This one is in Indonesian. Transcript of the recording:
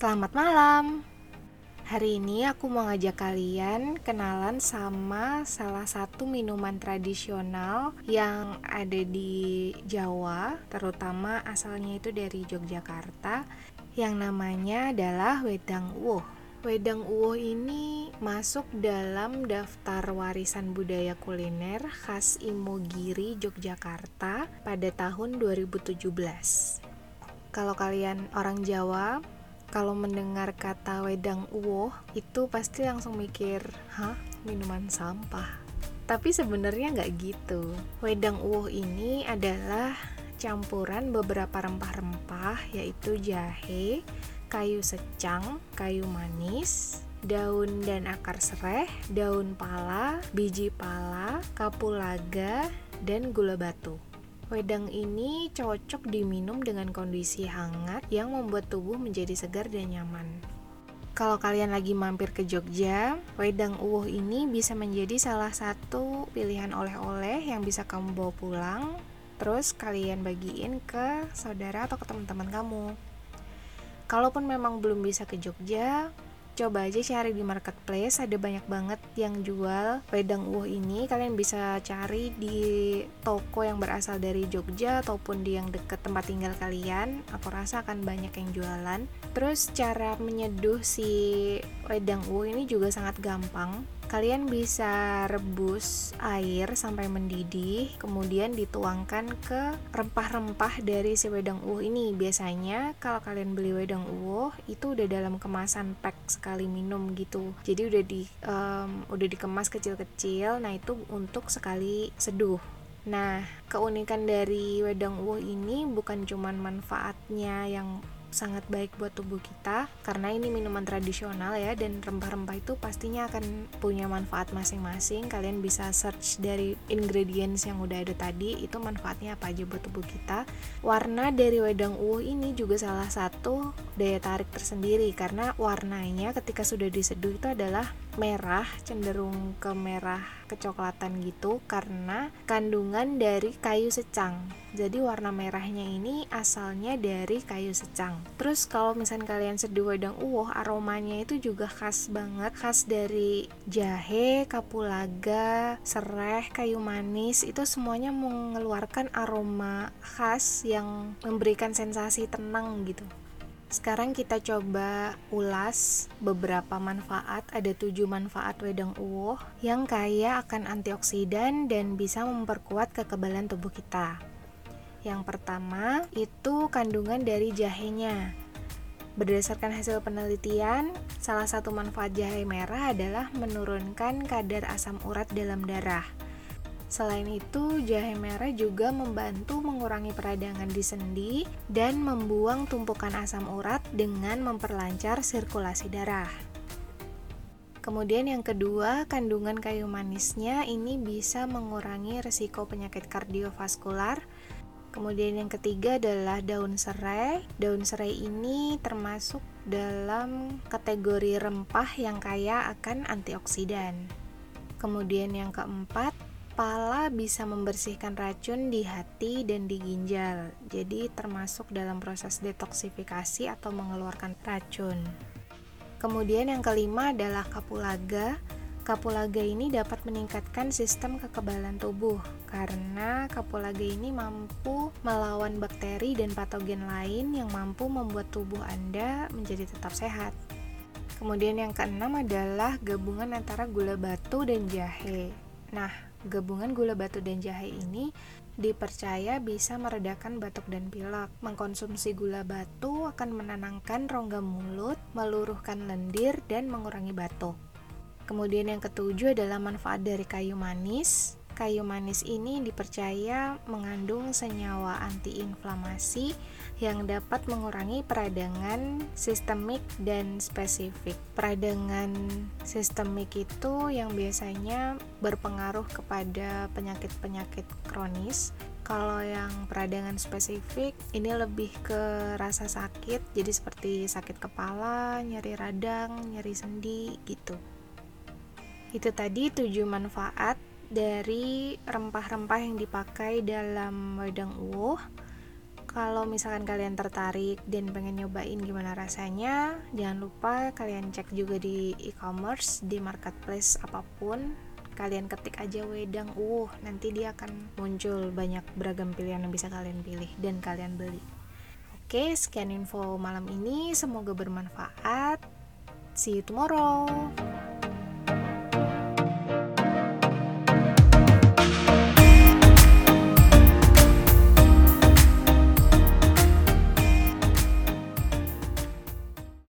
Selamat malam. Hari ini aku mau ngajak kalian kenalan sama salah satu minuman tradisional yang ada di Jawa, terutama asalnya itu dari Yogyakarta, yang namanya adalah wedang uwuh. Wedang uwuh ini masuk dalam daftar warisan budaya kuliner khas Imogiri, Yogyakarta pada tahun 2017. Kalau kalian orang Jawa, kalau mendengar kata wedang uwoh itu pasti langsung mikir hah minuman sampah tapi sebenarnya nggak gitu wedang uwoh ini adalah campuran beberapa rempah-rempah yaitu jahe kayu secang kayu manis daun dan akar sereh, daun pala, biji pala, kapulaga, dan gula batu. Wedang ini cocok diminum dengan kondisi hangat yang membuat tubuh menjadi segar dan nyaman. Kalau kalian lagi mampir ke Jogja, wedang uwuh ini bisa menjadi salah satu pilihan oleh-oleh yang bisa kamu bawa pulang, terus kalian bagiin ke saudara atau ke teman-teman kamu. Kalaupun memang belum bisa ke Jogja, coba aja cari di marketplace ada banyak banget yang jual wedang uwuh ini. Kalian bisa cari di toko yang berasal dari Jogja ataupun di yang deket tempat tinggal kalian. Aku rasa akan banyak yang jualan. Terus cara menyeduh si wedang uwuh ini juga sangat gampang Kalian bisa rebus air sampai mendidih, kemudian dituangkan ke rempah-rempah dari si wedang uwuh ini. Biasanya kalau kalian beli wedang uwuh itu udah dalam kemasan pack sekali minum gitu. Jadi udah di um, udah dikemas kecil-kecil. Nah, itu untuk sekali seduh. Nah, keunikan dari wedang uwuh ini bukan cuman manfaatnya yang sangat baik buat tubuh kita karena ini minuman tradisional ya dan rempah-rempah itu pastinya akan punya manfaat masing-masing. Kalian bisa search dari ingredients yang udah ada tadi itu manfaatnya apa aja buat tubuh kita. Warna dari wedang uwuh ini juga salah satu daya tarik tersendiri karena warnanya ketika sudah diseduh itu adalah merah cenderung ke merah kecoklatan gitu karena kandungan dari kayu secang. Jadi warna merahnya ini asalnya dari kayu secang. Terus kalau misalnya kalian seduh wedang uwoh aromanya itu juga khas banget khas dari jahe kapulaga sereh kayu manis. Itu semuanya mengeluarkan aroma khas yang memberikan sensasi tenang gitu sekarang kita coba ulas beberapa manfaat. Ada tujuh manfaat wedang uwoh yang kaya akan antioksidan dan bisa memperkuat kekebalan tubuh kita. Yang pertama itu kandungan dari jahenya. Berdasarkan hasil penelitian, salah satu manfaat jahe merah adalah menurunkan kadar asam urat dalam darah. Selain itu, jahe merah juga membantu mengurangi peradangan di sendi dan membuang tumpukan asam urat dengan memperlancar sirkulasi darah. Kemudian yang kedua, kandungan kayu manisnya ini bisa mengurangi resiko penyakit kardiovaskular. Kemudian yang ketiga adalah daun serai. Daun serai ini termasuk dalam kategori rempah yang kaya akan antioksidan. Kemudian yang keempat, Pala bisa membersihkan racun di hati dan di ginjal, jadi termasuk dalam proses detoksifikasi atau mengeluarkan racun. Kemudian yang kelima adalah kapulaga. Kapulaga ini dapat meningkatkan sistem kekebalan tubuh karena kapulaga ini mampu melawan bakteri dan patogen lain yang mampu membuat tubuh Anda menjadi tetap sehat. Kemudian yang keenam adalah gabungan antara gula batu dan jahe. Nah, Gabungan gula batu dan jahe ini dipercaya bisa meredakan batuk dan pilek. Mengkonsumsi gula batu akan menenangkan rongga mulut, meluruhkan lendir, dan mengurangi batuk. Kemudian yang ketujuh adalah manfaat dari kayu manis. Kayu manis ini dipercaya mengandung senyawa antiinflamasi yang dapat mengurangi peradangan sistemik dan spesifik. Peradangan sistemik itu yang biasanya berpengaruh kepada penyakit-penyakit kronis. Kalau yang peradangan spesifik ini lebih ke rasa sakit, jadi seperti sakit kepala, nyeri radang, nyeri sendi gitu. Itu tadi tujuh manfaat dari rempah-rempah yang dipakai dalam wedang uwuh. kalau misalkan kalian tertarik dan pengen nyobain gimana rasanya, jangan lupa kalian cek juga di e-commerce, di marketplace apa pun. Kalian ketik aja wedang, uh, nanti dia akan muncul banyak beragam pilihan yang bisa kalian pilih dan kalian beli. Oke, sekian info malam ini, semoga bermanfaat. See you tomorrow.